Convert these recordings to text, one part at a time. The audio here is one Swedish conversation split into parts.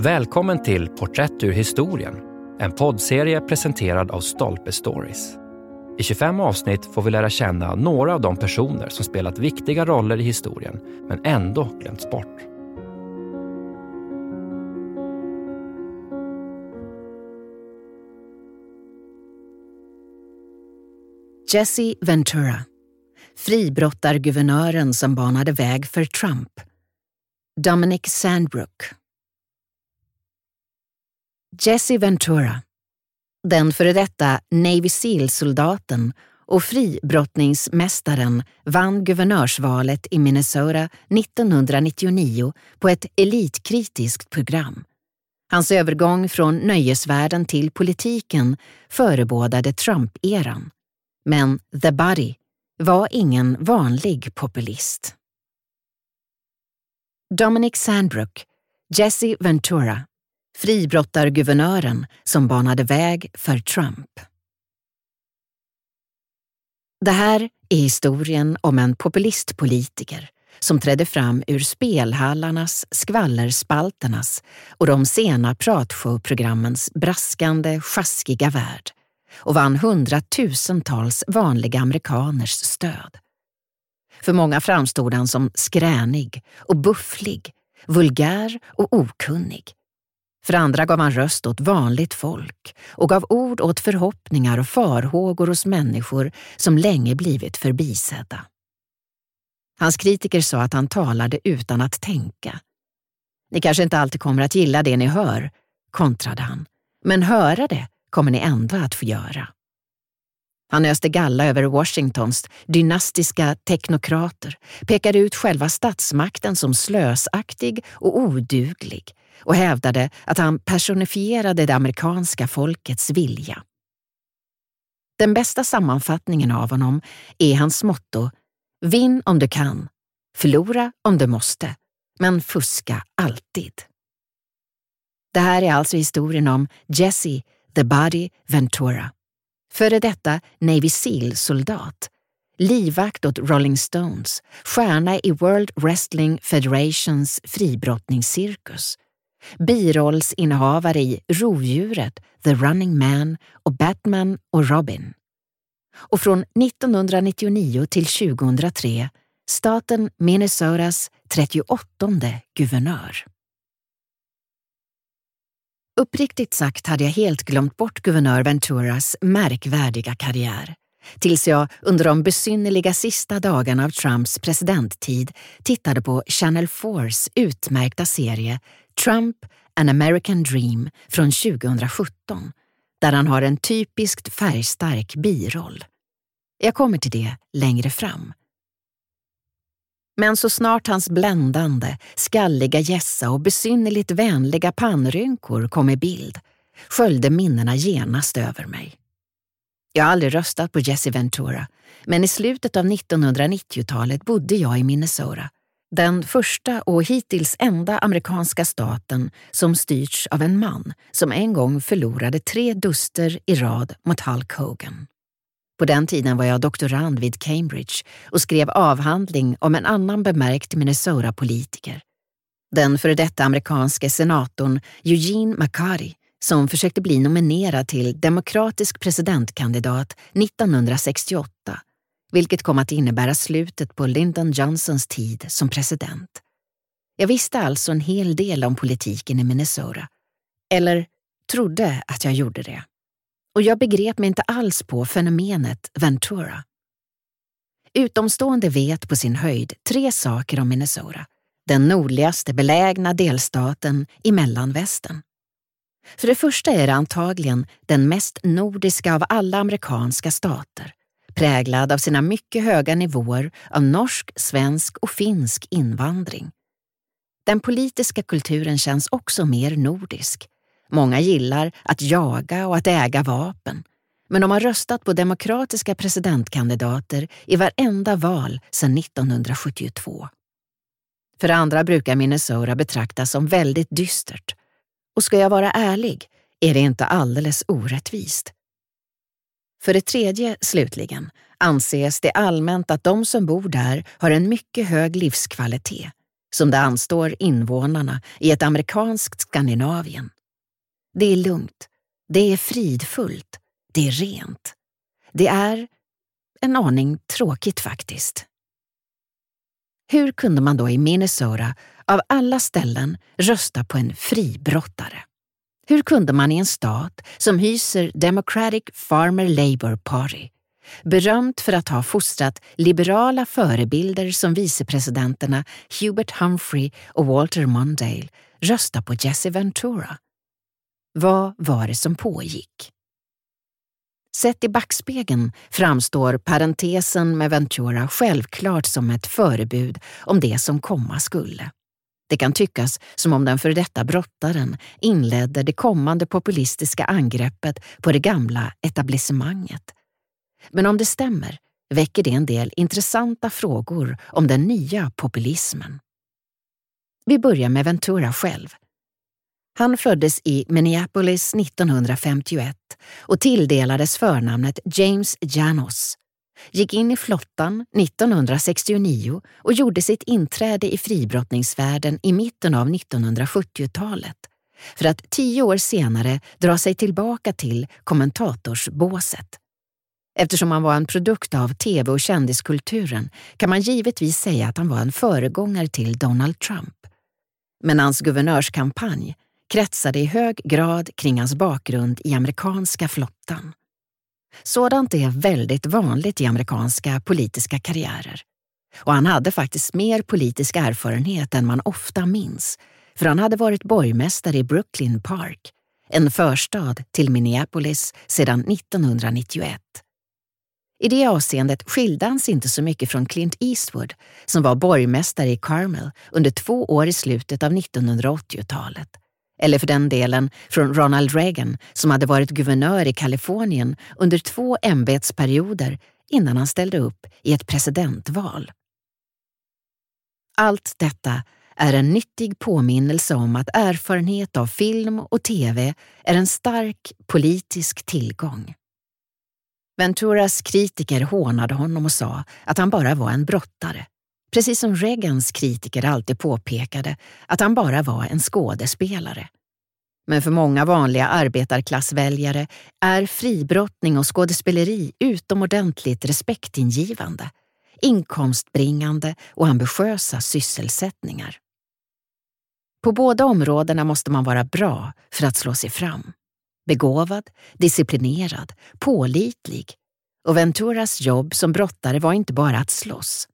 Välkommen till Porträtt ur historien, en poddserie presenterad av Stolpe Stories. I 25 avsnitt får vi lära känna några av de personer som spelat viktiga roller i historien, men ändå glömts bort. Jesse Ventura, fribrottarguvernören som banade väg för Trump. Dominic Sandbrook. Jesse Ventura, den före detta Navy Seal-soldaten och fribrottningsmästaren vann guvernörsvalet i Minnesota 1999 på ett elitkritiskt program. Hans övergång från nöjesvärlden till politiken förebådade Trump-eran. Men The Buddy var ingen vanlig populist. Dominic Sandbrook, Jesse Ventura, fribrottarguvernören som banade väg för Trump. Det här är historien om en populistpolitiker som trädde fram ur spelhallarnas, skvallerspalternas och de sena pratshowprogrammens braskande, sjaskiga värld och vann hundratusentals vanliga amerikaners stöd. För många framstod han som skränig och bufflig, vulgär och okunnig. För andra gav han röst åt vanligt folk och gav ord åt förhoppningar och farhågor hos människor som länge blivit förbisedda. Hans kritiker sa att han talade utan att tänka. Ni kanske inte alltid kommer att gilla det ni hör, kontrade han, men höra det kommer ni ändå att få göra. Han öste galla över Washingtons dynastiska teknokrater, pekade ut själva statsmakten som slösaktig och oduglig och hävdade att han personifierade det amerikanska folkets vilja. Den bästa sammanfattningen av honom är hans motto Vinn om du kan, förlora om du måste, men fuska alltid. Det här är alltså historien om Jesse The Body Ventura, före detta Navy Seal-soldat, livvakt åt Rolling Stones, stjärna i World Wrestling Federations fribrottningscirkus, birollsinnehavare i Rovdjuret, The Running Man och Batman och Robin. Och från 1999 till 2003 staten Minnesotas 38 guvernör. Uppriktigt sagt hade jag helt glömt bort guvernör Venturas märkvärdiga karriär. Tills jag under de besynnerliga sista dagarna av Trumps presidenttid tittade på Channel 4s utmärkta serie Trump An American Dream från 2017, där han har en typiskt färgstark biroll. Jag kommer till det längre fram. Men så snart hans bländande, skalliga gässa och besynnerligt vänliga pannrynkor kom i bild sköljde minnena genast över mig. Jag har aldrig röstat på Jesse Ventura, men i slutet av 1990-talet bodde jag i Minnesota, den första och hittills enda amerikanska staten som styrts av en man som en gång förlorade tre duster i rad mot Hulk Hogan. På den tiden var jag doktorand vid Cambridge och skrev avhandling om en annan bemärkt Minnesota-politiker. Den före detta amerikanske senatorn Eugene McCarty som försökte bli nominerad till demokratisk presidentkandidat 1968, vilket kom att innebära slutet på Lyndon Johnsons tid som president. Jag visste alltså en hel del om politiken i Minnesota. Eller trodde att jag gjorde det och jag begrep mig inte alls på fenomenet Ventura. Utomstående vet på sin höjd tre saker om Minnesota, den nordligaste belägna delstaten i mellanvästern. För det första är det antagligen den mest nordiska av alla amerikanska stater, präglad av sina mycket höga nivåer av norsk, svensk och finsk invandring. Den politiska kulturen känns också mer nordisk, Många gillar att jaga och att äga vapen, men de har röstat på demokratiska presidentkandidater i varenda val sedan 1972. För andra brukar Minnesota betraktas som väldigt dystert. Och ska jag vara ärlig är det inte alldeles orättvist. För det tredje, slutligen, anses det allmänt att de som bor där har en mycket hög livskvalitet, som det anstår invånarna i ett amerikanskt Skandinavien. Det är lugnt, det är fridfullt, det är rent. Det är en aning tråkigt faktiskt. Hur kunde man då i Minnesota, av alla ställen, rösta på en fribrottare? Hur kunde man i en stat som hyser Democratic Farmer Labour Party, berömt för att ha fostrat liberala förebilder som vicepresidenterna Hubert Humphrey och Walter Mondale, rösta på Jesse Ventura? Vad var det som pågick? Sett i backspegeln framstår parentesen med Ventura självklart som ett förebud om det som komma skulle. Det kan tyckas som om den före detta brottaren inledde det kommande populistiska angreppet på det gamla etablissemanget. Men om det stämmer väcker det en del intressanta frågor om den nya populismen. Vi börjar med Ventura själv. Han föddes i Minneapolis 1951 och tilldelades förnamnet James Janos. Gick in i flottan 1969 och gjorde sitt inträde i fribrottningsvärlden i mitten av 1970-talet för att tio år senare dra sig tillbaka till kommentatorsbåset. Eftersom han var en produkt av tv och kändiskulturen kan man givetvis säga att han var en föregångare till Donald Trump. Men hans guvernörskampanj kretsade i hög grad kring hans bakgrund i amerikanska flottan. Sådant är väldigt vanligt i amerikanska politiska karriärer. Och han hade faktiskt mer politisk erfarenhet än man ofta minns, för han hade varit borgmästare i Brooklyn Park, en förstad till Minneapolis sedan 1991. I det avseendet skilde han sig inte så mycket från Clint Eastwood som var borgmästare i Carmel under två år i slutet av 1980-talet eller för den delen från Ronald Reagan som hade varit guvernör i Kalifornien under två ämbetsperioder innan han ställde upp i ett presidentval. Allt detta är en nyttig påminnelse om att erfarenhet av film och tv är en stark politisk tillgång. Venturas kritiker hånade honom och sa att han bara var en brottare. Precis som Reagans kritiker alltid påpekade att han bara var en skådespelare. Men för många vanliga arbetarklassväljare är fribrottning och skådespeleri utomordentligt respektingivande, inkomstbringande och ambitiösa sysselsättningar. På båda områdena måste man vara bra för att slå sig fram. Begåvad, disciplinerad, pålitlig. Och Venturas jobb som brottare var inte bara att slåss.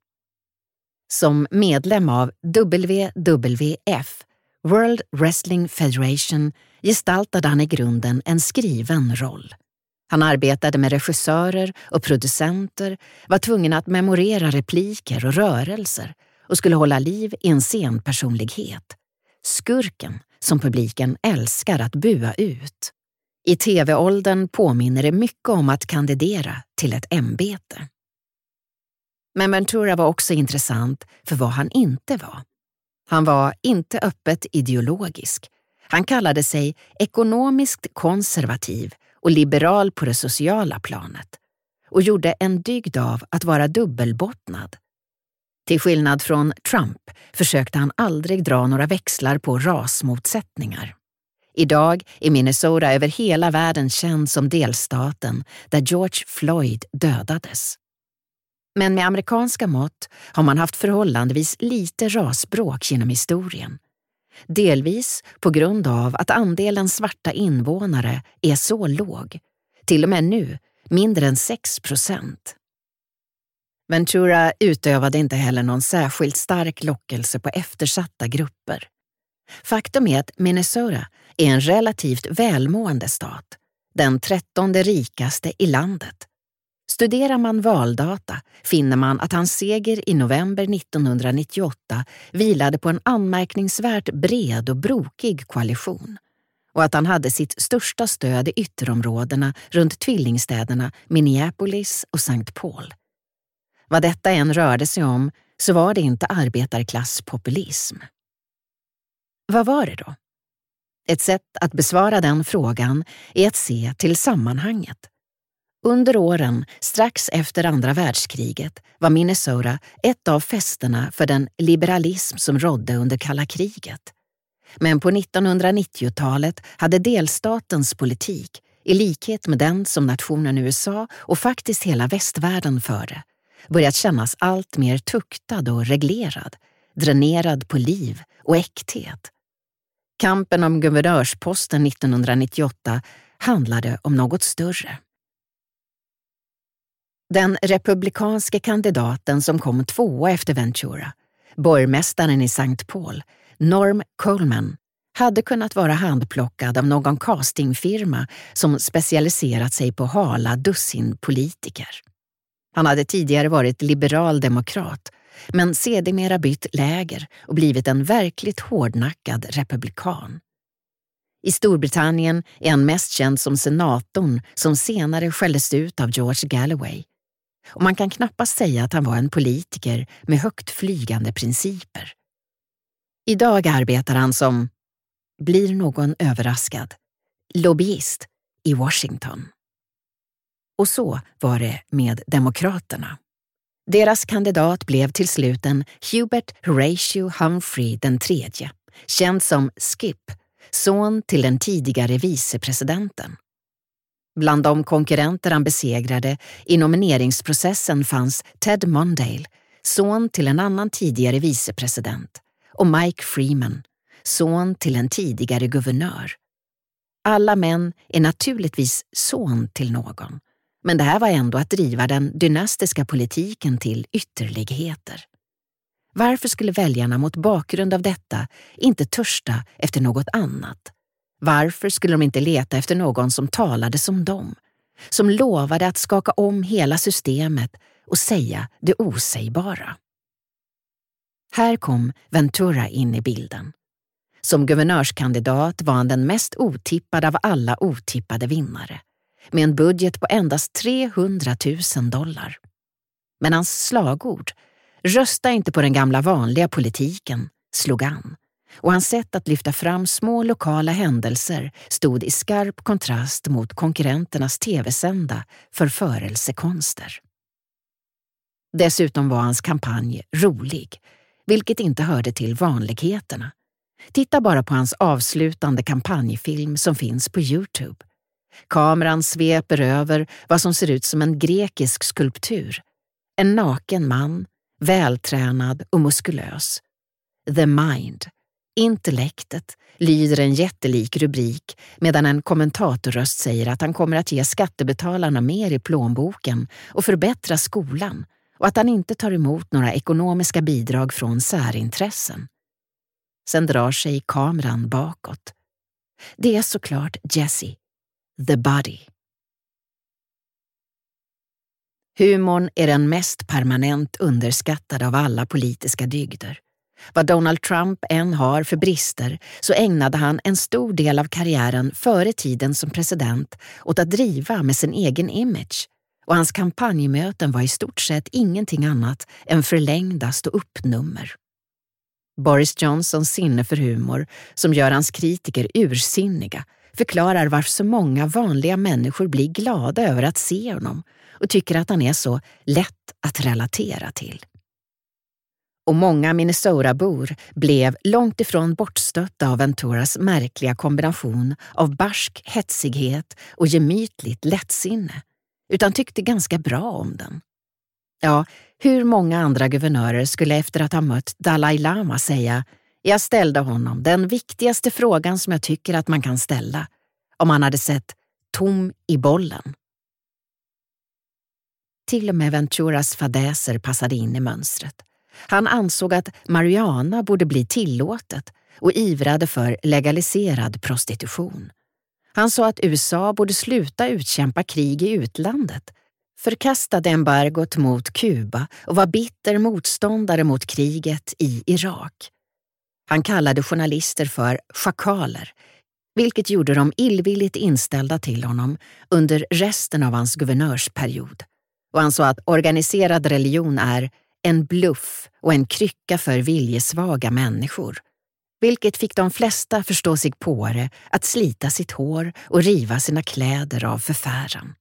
Som medlem av WWF, World Wrestling Federation, gestaltade han i grunden en skriven roll. Han arbetade med regissörer och producenter, var tvungen att memorera repliker och rörelser och skulle hålla liv i en scenpersonlighet. Skurken som publiken älskar att bua ut. I tv-åldern påminner det mycket om att kandidera till ett ämbete. Men Ventura var också intressant för vad han inte var. Han var inte öppet ideologisk. Han kallade sig ekonomiskt konservativ och liberal på det sociala planet och gjorde en dygd av att vara dubbelbottnad. Till skillnad från Trump försökte han aldrig dra några växlar på rasmotsättningar. Idag är Minnesota över hela världen känd som delstaten där George Floyd dödades. Men med amerikanska mått har man haft förhållandevis lite rasbråk genom historien. Delvis på grund av att andelen svarta invånare är så låg, till och med nu mindre än 6 procent. Ventura utövade inte heller någon särskilt stark lockelse på eftersatta grupper. Faktum är att Minnesota är en relativt välmående stat, den trettonde rikaste i landet. Studerar man valdata finner man att hans seger i november 1998 vilade på en anmärkningsvärt bred och brokig koalition och att han hade sitt största stöd i ytterområdena runt tvillingstäderna Minneapolis och St. Paul. Vad detta än rörde sig om så var det inte arbetarklasspopulism. Vad var det då? Ett sätt att besvara den frågan är att se till sammanhanget. Under åren strax efter andra världskriget var Minnesota ett av fästena för den liberalism som rådde under kalla kriget. Men på 1990-talet hade delstatens politik, i likhet med den som nationen USA och faktiskt hela västvärlden förde, börjat kännas allt mer tuktad och reglerad, dränerad på liv och äkthet. Kampen om guvernörsposten 1998 handlade om något större. Den republikanske kandidaten som kom tvåa efter Ventura, borgmästaren i St. Paul, Norm Coleman, hade kunnat vara handplockad av någon castingfirma som specialiserat sig på hala dussin politiker. Han hade tidigare varit liberal demokrat men sedermera bytt läger och blivit en verkligt hårdnackad republikan. I Storbritannien är han mest känd som senatorn som senare skälldes ut av George Galloway. Och man kan knappast säga att han var en politiker med högt flygande principer. Idag arbetar han som, blir någon överraskad, lobbyist i Washington. Och så var det med Demokraterna. Deras kandidat blev till slut en Hubert Horatio Humphrey den tredje, känd som Skip, son till den tidigare vicepresidenten. Bland de konkurrenter han besegrade i nomineringsprocessen fanns Ted Mondale, son till en annan tidigare vicepresident, och Mike Freeman, son till en tidigare guvernör. Alla män är naturligtvis son till någon men det här var ändå att driva den dynastiska politiken till ytterligheter. Varför skulle väljarna mot bakgrund av detta inte törsta efter något annat? Varför skulle de inte leta efter någon som talade som dem? Som lovade att skaka om hela systemet och säga det osägbara. Här kom Ventura in i bilden. Som guvernörskandidat var han den mest otippade av alla otippade vinnare med en budget på endast 300 000 dollar. Men hans slagord, rösta inte på den gamla vanliga politiken, slog an och hans sätt att lyfta fram små lokala händelser stod i skarp kontrast mot konkurrenternas tv-sända förförelsekonster. Dessutom var hans kampanj rolig, vilket inte hörde till vanligheterna. Titta bara på hans avslutande kampanjfilm som finns på Youtube. Kameran sveper över vad som ser ut som en grekisk skulptur. En naken man, vältränad och muskulös. The Mind, intellektet, lyder en jättelik rubrik medan en kommentatorröst säger att han kommer att ge skattebetalarna mer i plånboken och förbättra skolan och att han inte tar emot några ekonomiska bidrag från särintressen. Sen drar sig kameran bakåt. Det är såklart Jesse, The Body. Humorn är den mest permanent underskattade av alla politiska dygder. Vad Donald Trump än har för brister så ägnade han en stor del av karriären före tiden som president åt att driva med sin egen image och hans kampanjmöten var i stort sett ingenting annat än förlängda ståuppnummer. Boris Johnsons sinne för humor, som gör hans kritiker ursinniga, förklarar varför så många vanliga människor blir glada över att se honom och tycker att han är så lätt att relatera till. Och många Minnesota-bor blev långt ifrån bortstötta av Venturas märkliga kombination av barsk hetsighet och gemytligt lättsinne, utan tyckte ganska bra om den. Ja, hur många andra guvernörer skulle efter att ha mött Dalai Lama säga jag ställde honom den viktigaste frågan som jag tycker att man kan ställa, om han hade sett tom i bollen. Till och med Venturas fadäser passade in i mönstret. Han ansåg att marijuana borde bli tillåtet och ivrade för legaliserad prostitution. Han sa att USA borde sluta utkämpa krig i utlandet, förkastade embargot mot Kuba och var bitter motståndare mot kriget i Irak. Han kallade journalister för schakaler, vilket gjorde dem illvilligt inställda till honom under resten av hans guvernörsperiod. Och han sa att organiserad religion är en bluff och en krycka för viljesvaga människor. Vilket fick de flesta förstå sig påre att slita sitt hår och riva sina kläder av förfäran.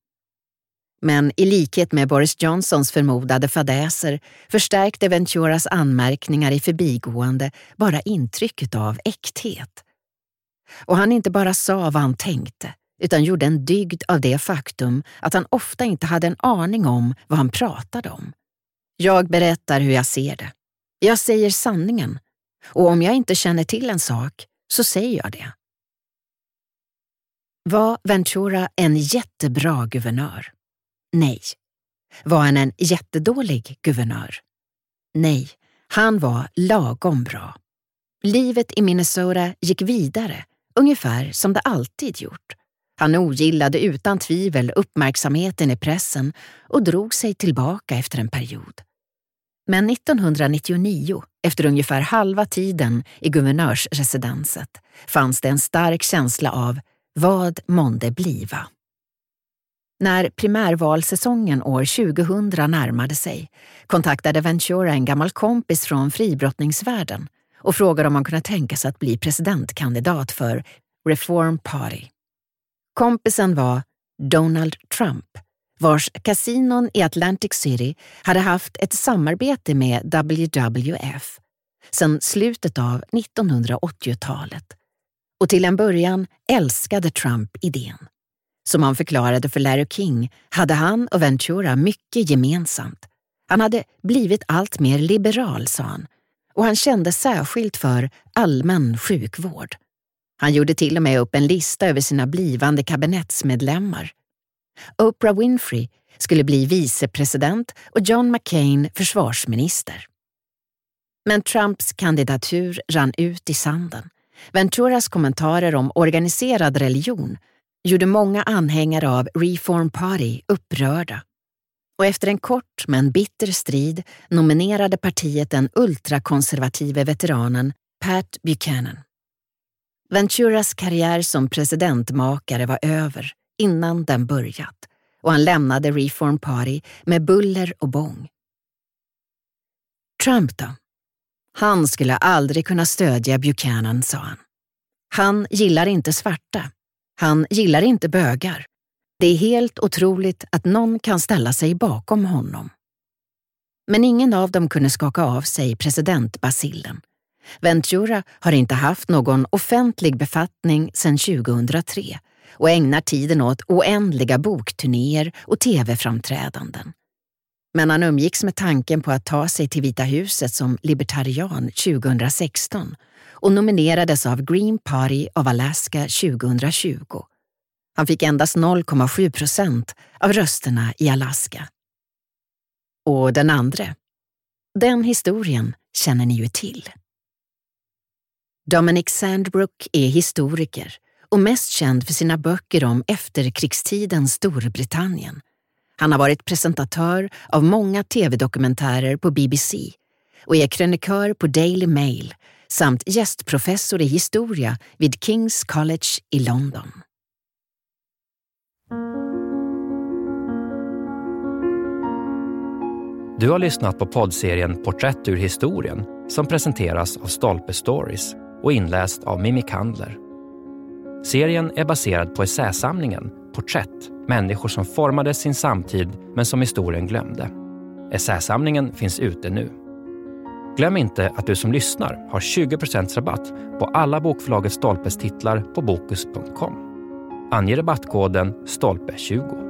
Men i likhet med Boris Johnsons förmodade fadäser förstärkte Venturas anmärkningar i förbigående bara intrycket av äkthet. Och han inte bara sa vad han tänkte, utan gjorde en dygd av det faktum att han ofta inte hade en aning om vad han pratade om. Jag berättar hur jag ser det. Jag säger sanningen. Och om jag inte känner till en sak så säger jag det. Var Ventura en jättebra guvernör? Nej. Var han en jättedålig guvernör? Nej, han var lagom bra. Livet i Minnesota gick vidare, ungefär som det alltid gjort. Han ogillade utan tvivel uppmärksamheten i pressen och drog sig tillbaka efter en period. Men 1999, efter ungefär halva tiden i guvernörsresidenset, fanns det en stark känsla av vad månde bliva? När primärvalsäsongen år 2000 närmade sig kontaktade Ventura en gammal kompis från fribrottningsvärlden och frågade om han kunde tänka sig att bli presidentkandidat för Reform Party. Kompisen var Donald Trump, vars kasinon i Atlantic City hade haft ett samarbete med WWF sedan slutet av 1980-talet. Och till en början älskade Trump idén. Som han förklarade för Larry King hade han och Ventura mycket gemensamt. Han hade blivit allt mer liberal, sa han, och han kände särskilt för allmän sjukvård. Han gjorde till och med upp en lista över sina blivande kabinettsmedlemmar. Oprah Winfrey skulle bli vicepresident och John McCain försvarsminister. Men Trumps kandidatur rann ut i sanden. Venturas kommentarer om organiserad religion gjorde många anhängare av Reform Party upprörda. Och efter en kort men bitter strid nominerade partiet den ultrakonservative veteranen Pat Buchanan. Venturas karriär som presidentmakare var över innan den börjat och han lämnade Reform Party med buller och bång. Trump då? Han skulle aldrig kunna stödja Buchanan, sa han. Han gillar inte svarta. Han gillar inte bögar. Det är helt otroligt att någon kan ställa sig bakom honom. Men ingen av dem kunde skaka av sig presidentbasillen. Ventura har inte haft någon offentlig befattning sedan 2003 och ägnar tiden åt oändliga bokturnéer och tv-framträdanden. Men han umgicks med tanken på att ta sig till Vita huset som libertarian 2016 och nominerades av Green Party of Alaska 2020. Han fick endast 0,7 procent av rösterna i Alaska. Och den andra? Den historien känner ni ju till. Dominic Sandbrook är historiker och mest känd för sina böcker om efterkrigstidens Storbritannien. Han har varit presentatör av många tv-dokumentärer på BBC och är krönikör på Daily Mail samt gästprofessor i historia vid King's College i London. Du har lyssnat på poddserien Porträtt ur historien som presenteras av Stolpe Stories och inläst av Mimmi Kandler. Serien är baserad på essäsamlingen Porträtt, människor som formade sin samtid men som historien glömde. Essäsamlingen finns ute nu. Glöm inte att du som lyssnar har 20% rabatt på alla bokförlaget Stolpes titlar på Bokus.com. Ange rabattkoden STOLPE20.